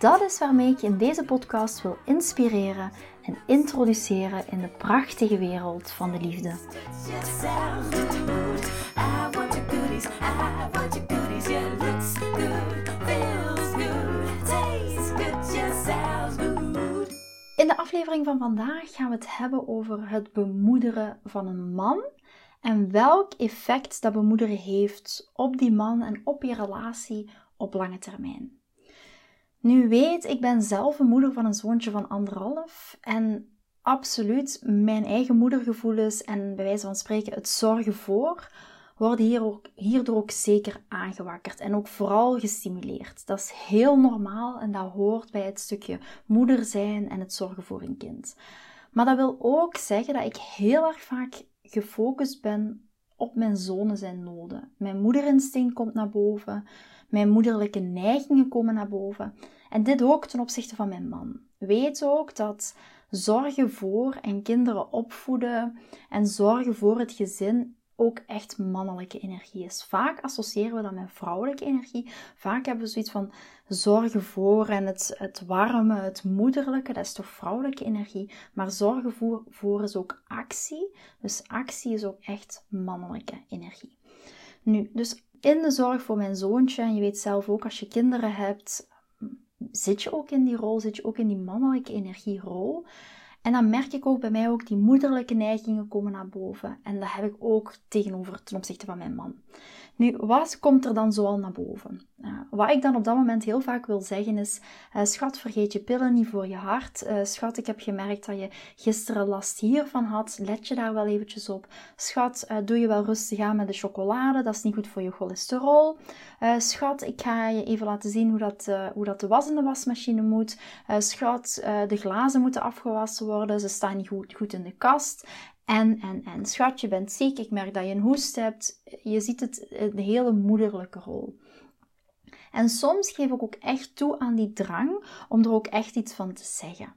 Dat is waarmee ik je in deze podcast wil inspireren en introduceren in de prachtige wereld van de liefde. In de aflevering van vandaag gaan we het hebben over het bemoederen van een man en welk effect dat bemoederen heeft op die man en op je relatie op lange termijn. Nu weet, ik ben zelf een moeder van een zoontje van anderhalf. En absoluut, mijn eigen moedergevoelens en bij wijze van spreken het zorgen voor, worden hier ook, hierdoor ook zeker aangewakkerd en ook vooral gestimuleerd. Dat is heel normaal en dat hoort bij het stukje moeder zijn en het zorgen voor een kind. Maar dat wil ook zeggen dat ik heel erg vaak gefocust ben op mijn zonen zijn noden. Mijn moederinstinct komt naar boven. Mijn moederlijke neigingen komen naar boven. En dit ook ten opzichte van mijn man. Weet ook dat zorgen voor en kinderen opvoeden en zorgen voor het gezin ook echt mannelijke energie is. Vaak associëren we dat met vrouwelijke energie. Vaak hebben we zoiets van zorgen voor en het, het warme, het moederlijke, dat is toch vrouwelijke energie. Maar zorgen voor, voor is ook actie. Dus actie is ook echt mannelijke energie. Nu, dus in de zorg voor mijn zoontje, en je weet zelf ook als je kinderen hebt, zit je ook in die rol, zit je ook in die mannelijke energierol. En dan merk ik ook bij mij ook die moederlijke neigingen komen naar boven. En dat heb ik ook tegenover ten opzichte van mijn man. Nu, wat komt er dan zoal naar boven? Uh, wat ik dan op dat moment heel vaak wil zeggen is: uh, Schat, vergeet je pillen niet voor je hart. Uh, schat, ik heb gemerkt dat je gisteren last hiervan had. Let je daar wel eventjes op. Schat, doe je wel rustig aan met de chocolade. Dat is niet goed voor je cholesterol. schat, ik ga je even laten zien hoe dat, hoe dat de was in de wasmachine moet. schat, de glazen moeten afgewassen worden. Ze staan niet goed, goed in de kast. En, en, en, schat, je bent ziek, ik merk dat je een hoest hebt. Je ziet het, een hele moederlijke rol. En soms geef ik ook echt toe aan die drang om er ook echt iets van te zeggen.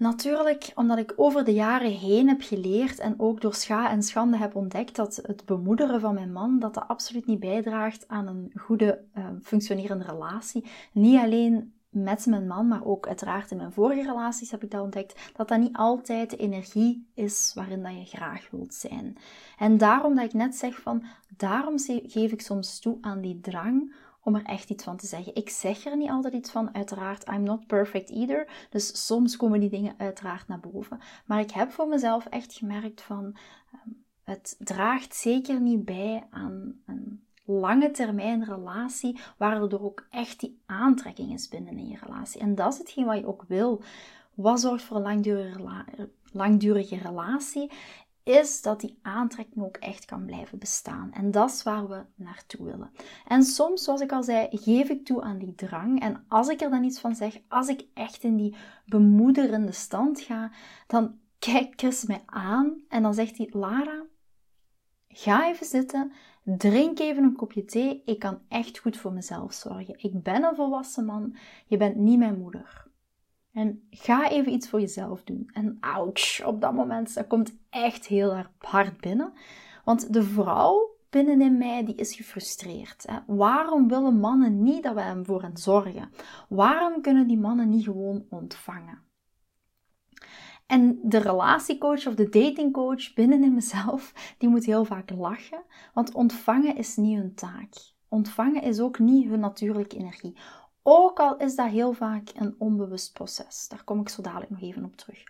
Natuurlijk, omdat ik over de jaren heen heb geleerd en ook door scha en schande heb ontdekt dat het bemoederen van mijn man, dat dat absoluut niet bijdraagt aan een goede uh, functionerende relatie. Niet alleen met mijn man, maar ook uiteraard in mijn vorige relaties heb ik dat ontdekt, dat dat niet altijd de energie is waarin dat je graag wilt zijn. En daarom dat ik net zeg van, daarom geef ik soms toe aan die drang om er echt iets van te zeggen. Ik zeg er niet altijd iets van, uiteraard, I'm not perfect either. Dus soms komen die dingen uiteraard naar boven. Maar ik heb voor mezelf echt gemerkt van, ehm, het draagt zeker niet bij aan een lange termijn relatie, waardoor ook echt die aantrekking is binnen in je relatie. En dat is hetgeen wat je ook wil. Wat zorgt voor een langdurige, langdurige relatie? Is dat die aantrekking ook echt kan blijven bestaan. En dat is waar we naartoe willen. En soms, zoals ik al zei, geef ik toe aan die drang. En als ik er dan iets van zeg, als ik echt in die bemoederende stand ga, dan kijkt Chris mij aan en dan zegt hij: Lara, ga even zitten Drink even een kopje thee. Ik kan echt goed voor mezelf zorgen. Ik ben een volwassen man. Je bent niet mijn moeder. En ga even iets voor jezelf doen. En ouch, op dat moment, dat komt echt heel hard binnen. Want de vrouw binnenin mij, die is gefrustreerd. Hè? Waarom willen mannen niet dat we hem voor hen zorgen? Waarom kunnen die mannen niet gewoon ontvangen? En de relatiecoach of de datingcoach binnen in mezelf, die moet heel vaak lachen. Want ontvangen is niet hun taak. Ontvangen is ook niet hun natuurlijke energie. Ook al is dat heel vaak een onbewust proces. Daar kom ik zo dadelijk nog even op terug.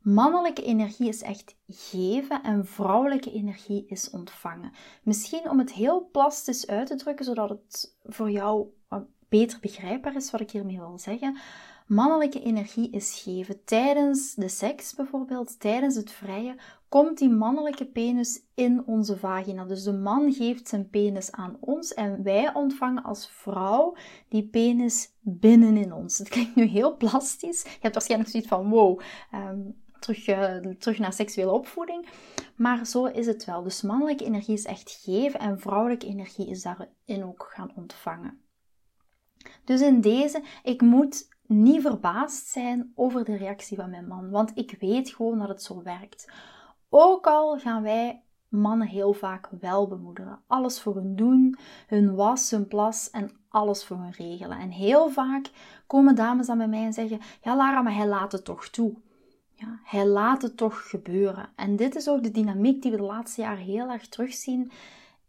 Mannelijke energie is echt geven en vrouwelijke energie is ontvangen. Misschien om het heel plastisch uit te drukken, zodat het voor jou beter begrijpbaar is wat ik hiermee wil zeggen. Mannelijke energie is geven. Tijdens de seks bijvoorbeeld, tijdens het vrije, komt die mannelijke penis in onze vagina. Dus de man geeft zijn penis aan ons en wij ontvangen als vrouw die penis binnenin ons. Het klinkt nu heel plastisch. Je hebt waarschijnlijk zoiets van, wow, ehm, terug, uh, terug naar seksuele opvoeding. Maar zo is het wel. Dus mannelijke energie is echt geven en vrouwelijke energie is daarin ook gaan ontvangen. Dus in deze, ik moet niet verbaasd zijn over de reactie van mijn man, want ik weet gewoon dat het zo werkt. Ook al gaan wij mannen heel vaak wel bemoederen. Alles voor hun doen, hun was, hun plas en alles voor hun regelen. En heel vaak komen dames dan bij mij en zeggen: Ja, Lara, maar hij laat het toch toe. Ja, hij laat het toch gebeuren. En dit is ook de dynamiek die we de laatste jaren heel erg terugzien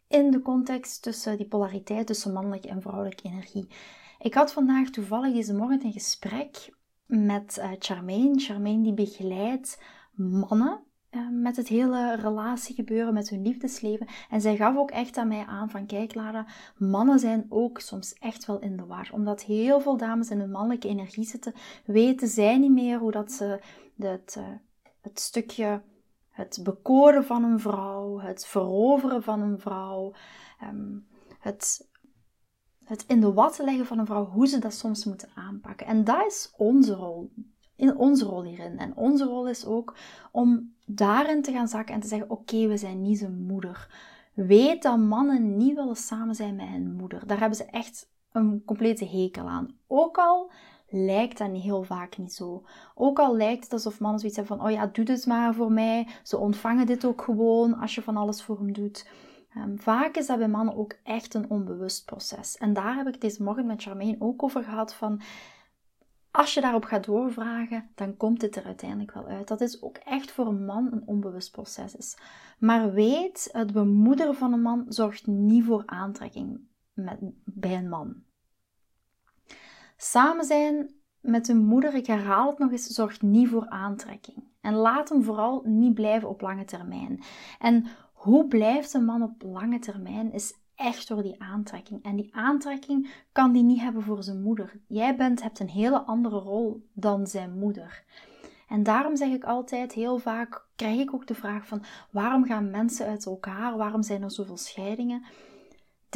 in de context tussen die polariteit tussen mannelijke en vrouwelijke energie. Ik had vandaag toevallig deze morgen een gesprek met uh, Charmaine. Charmaine die begeleidt mannen uh, met het hele relatiegebeuren, met hun liefdesleven. En zij gaf ook echt aan mij aan van, kijk Lara, mannen zijn ook soms echt wel in de war. Omdat heel veel dames in hun mannelijke energie zitten, weten zij niet meer hoe dat ze het, uh, het stukje, het bekoren van een vrouw, het veroveren van een vrouw, um, het het in de watten leggen van een vrouw, hoe ze dat soms moeten aanpakken. En dat is onze rol. In onze rol hierin. En onze rol is ook om daarin te gaan zakken en te zeggen: Oké, we zijn niet zijn moeder. Weet dat mannen niet willen samen zijn met hun moeder. Daar hebben ze echt een complete hekel aan. Ook al lijkt dat heel vaak niet zo. Ook al lijkt het alsof mannen zoiets hebben van: Oh ja, doe dit maar voor mij. Ze ontvangen dit ook gewoon als je van alles voor hem doet. Um, vaak is dat bij mannen ook echt een onbewust proces. En daar heb ik deze morgen met Charmaine ook over gehad van... Als je daarop gaat doorvragen, dan komt het er uiteindelijk wel uit. Dat is ook echt voor een man een onbewust proces is. Maar weet, het bemoederen van een man zorgt niet voor aantrekking met, bij een man. Samen zijn met een moeder, ik herhaal het nog eens, zorgt niet voor aantrekking. En laat hem vooral niet blijven op lange termijn. En hoe blijft een man op lange termijn is echt door die aantrekking. En die aantrekking kan die niet hebben voor zijn moeder. Jij bent, hebt een hele andere rol dan zijn moeder. En daarom zeg ik altijd, heel vaak krijg ik ook de vraag van waarom gaan mensen uit elkaar? Waarom zijn er zoveel scheidingen?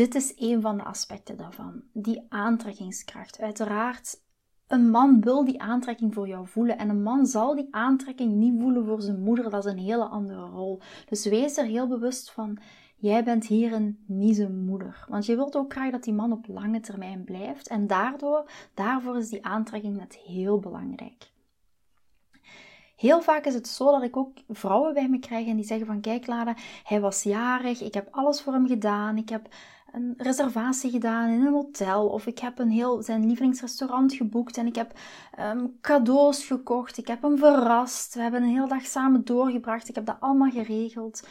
Dit is een van de aspecten daarvan. Die aantrekkingskracht. Uiteraard een man wil die aantrekking voor jou voelen. En een man zal die aantrekking niet voelen voor zijn moeder. Dat is een hele andere rol. Dus wees er heel bewust van. Jij bent hierin niet zijn moeder. Want je wilt ook graag dat die man op lange termijn blijft. En daardoor, daarvoor is die aantrekking net heel belangrijk. Heel vaak is het zo dat ik ook vrouwen bij me krijg en die zeggen van kijk Lada, hij was jarig, ik heb alles voor hem gedaan, ik heb een reservatie gedaan in een hotel. Of ik heb een heel zijn lievelingsrestaurant geboekt en ik heb um, cadeaus gekocht. Ik heb hem verrast. We hebben een hele dag samen doorgebracht. Ik heb dat allemaal geregeld.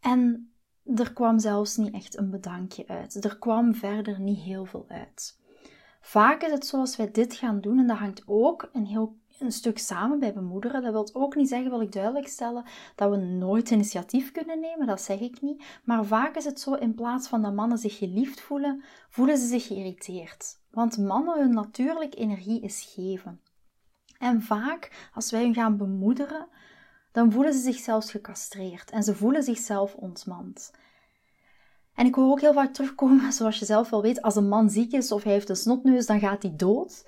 En er kwam zelfs niet echt een bedankje uit. Er kwam verder niet heel veel uit. Vaak is het zoals wij dit gaan doen, en dat hangt ook een heel een stuk samen bij bemoederen. Dat wil ook niet zeggen, wil ik duidelijk stellen, dat we nooit initiatief kunnen nemen. Dat zeg ik niet. Maar vaak is het zo, in plaats van dat mannen zich geliefd voelen, voelen ze zich geïrriteerd. Want mannen, hun natuurlijke energie is geven. En vaak, als wij hun gaan bemoederen, dan voelen ze zich zelfs gecastreerd en ze voelen zichzelf ontmand. En ik hoor ook heel vaak terugkomen, zoals je zelf wel weet, als een man ziek is of hij heeft een snotneus, dan gaat hij dood.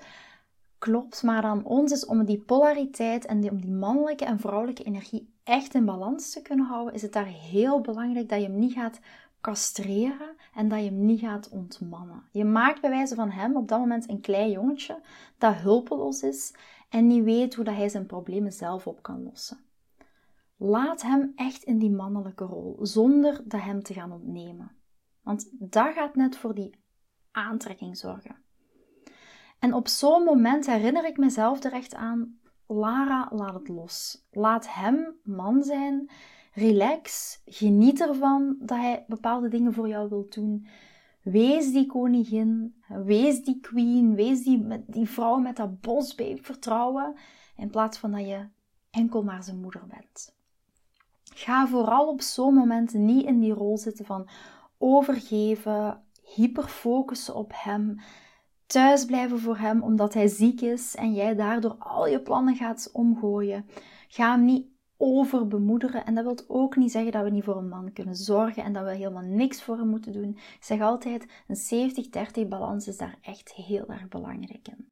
Klopt, maar aan ons is om die polariteit en om die mannelijke en vrouwelijke energie echt in balans te kunnen houden, is het daar heel belangrijk dat je hem niet gaat castreren en dat je hem niet gaat ontmannen. Je maakt bij wijze van hem op dat moment een klein jongetje dat hulpeloos is en niet weet hoe dat hij zijn problemen zelf op kan lossen. Laat hem echt in die mannelijke rol, zonder dat hem te gaan ontnemen. Want dat gaat net voor die aantrekking zorgen. En op zo'n moment herinner ik mezelf er echt aan: Lara, laat het los. Laat hem man zijn. Relax. Geniet ervan dat hij bepaalde dingen voor jou wil doen. Wees die koningin. Wees die queen. Wees die, die vrouw met dat bosbeep vertrouwen. In plaats van dat je enkel maar zijn moeder bent. Ga vooral op zo'n moment niet in die rol zitten van overgeven, hyperfocussen op hem thuis blijven voor hem omdat hij ziek is en jij daardoor al je plannen gaat omgooien. Ga hem niet overbemoederen. En dat wil ook niet zeggen dat we niet voor een man kunnen zorgen en dat we helemaal niks voor hem moeten doen. Ik zeg altijd, een 70-30 balans is daar echt heel erg belangrijk in.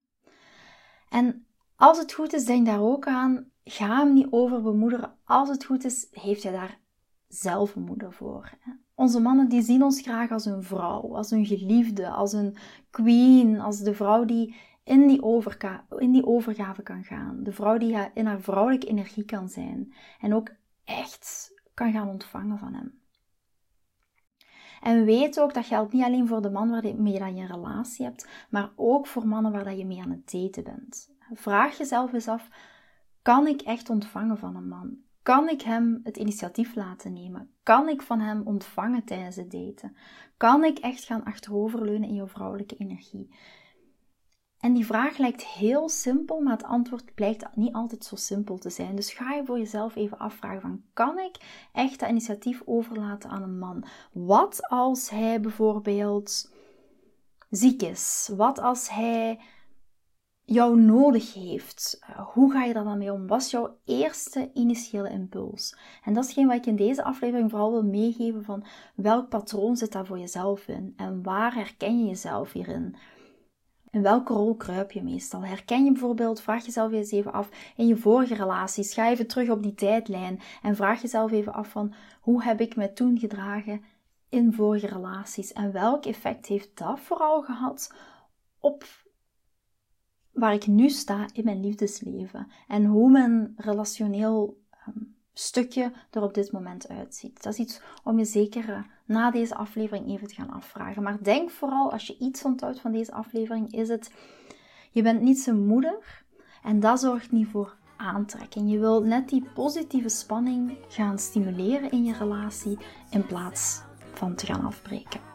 En als het goed is, denk daar ook aan. Ga hem niet overbemoederen. Als het goed is, heeft hij daar zelf een moeder voor. Onze mannen die zien ons graag als een vrouw, als een geliefde, als een queen, als de vrouw die in die, in die overgave kan gaan. De vrouw die in haar vrouwelijke energie kan zijn. En ook echt kan gaan ontvangen van hem. En weet ook, dat geldt niet alleen voor de man waarmee je een relatie hebt, maar ook voor mannen waar je mee aan het daten bent. Vraag jezelf eens af, kan ik echt ontvangen van een man? Kan ik hem het initiatief laten nemen? Kan ik van hem ontvangen tijdens het daten? Kan ik echt gaan achteroverleunen in je vrouwelijke energie? En die vraag lijkt heel simpel, maar het antwoord blijkt niet altijd zo simpel te zijn. Dus ga je voor jezelf even afvragen van, kan ik echt dat initiatief overlaten aan een man? Wat als hij bijvoorbeeld ziek is? Wat als hij jou nodig heeft? Eh, hoe ga je daar dan mee om? Wat jouw eerste initiële impuls? En dat is geen wat ik in deze aflevering vooral wil meegeven van welk patroon zit daar voor jezelf in? En waar herken je jezelf hierin? In welke rol kruip je meestal? Herken je bijvoorbeeld, vraag jezelf eens even af, in je vorige relaties, ga even terug op die tijdlijn en vraag jezelf even af van, hoe heb ik me toen gedragen in vorige relaties? En welk effect heeft dat vooral gehad op waar ik nu sta in mijn liefdesleven? En hoe mijn relationeel ehm, stukje er op dit moment uitziet. Dat is iets om je zeker eh, na deze aflevering even te gaan afvragen. Maar denk vooral, als je iets onthoudt van deze aflevering, is het, je bent niet zijn moeder en dat zorgt niet voor aantrekking. Je wilt net die positieve spanning gaan stimuleren in je relatie in plaats van te gaan afbreken.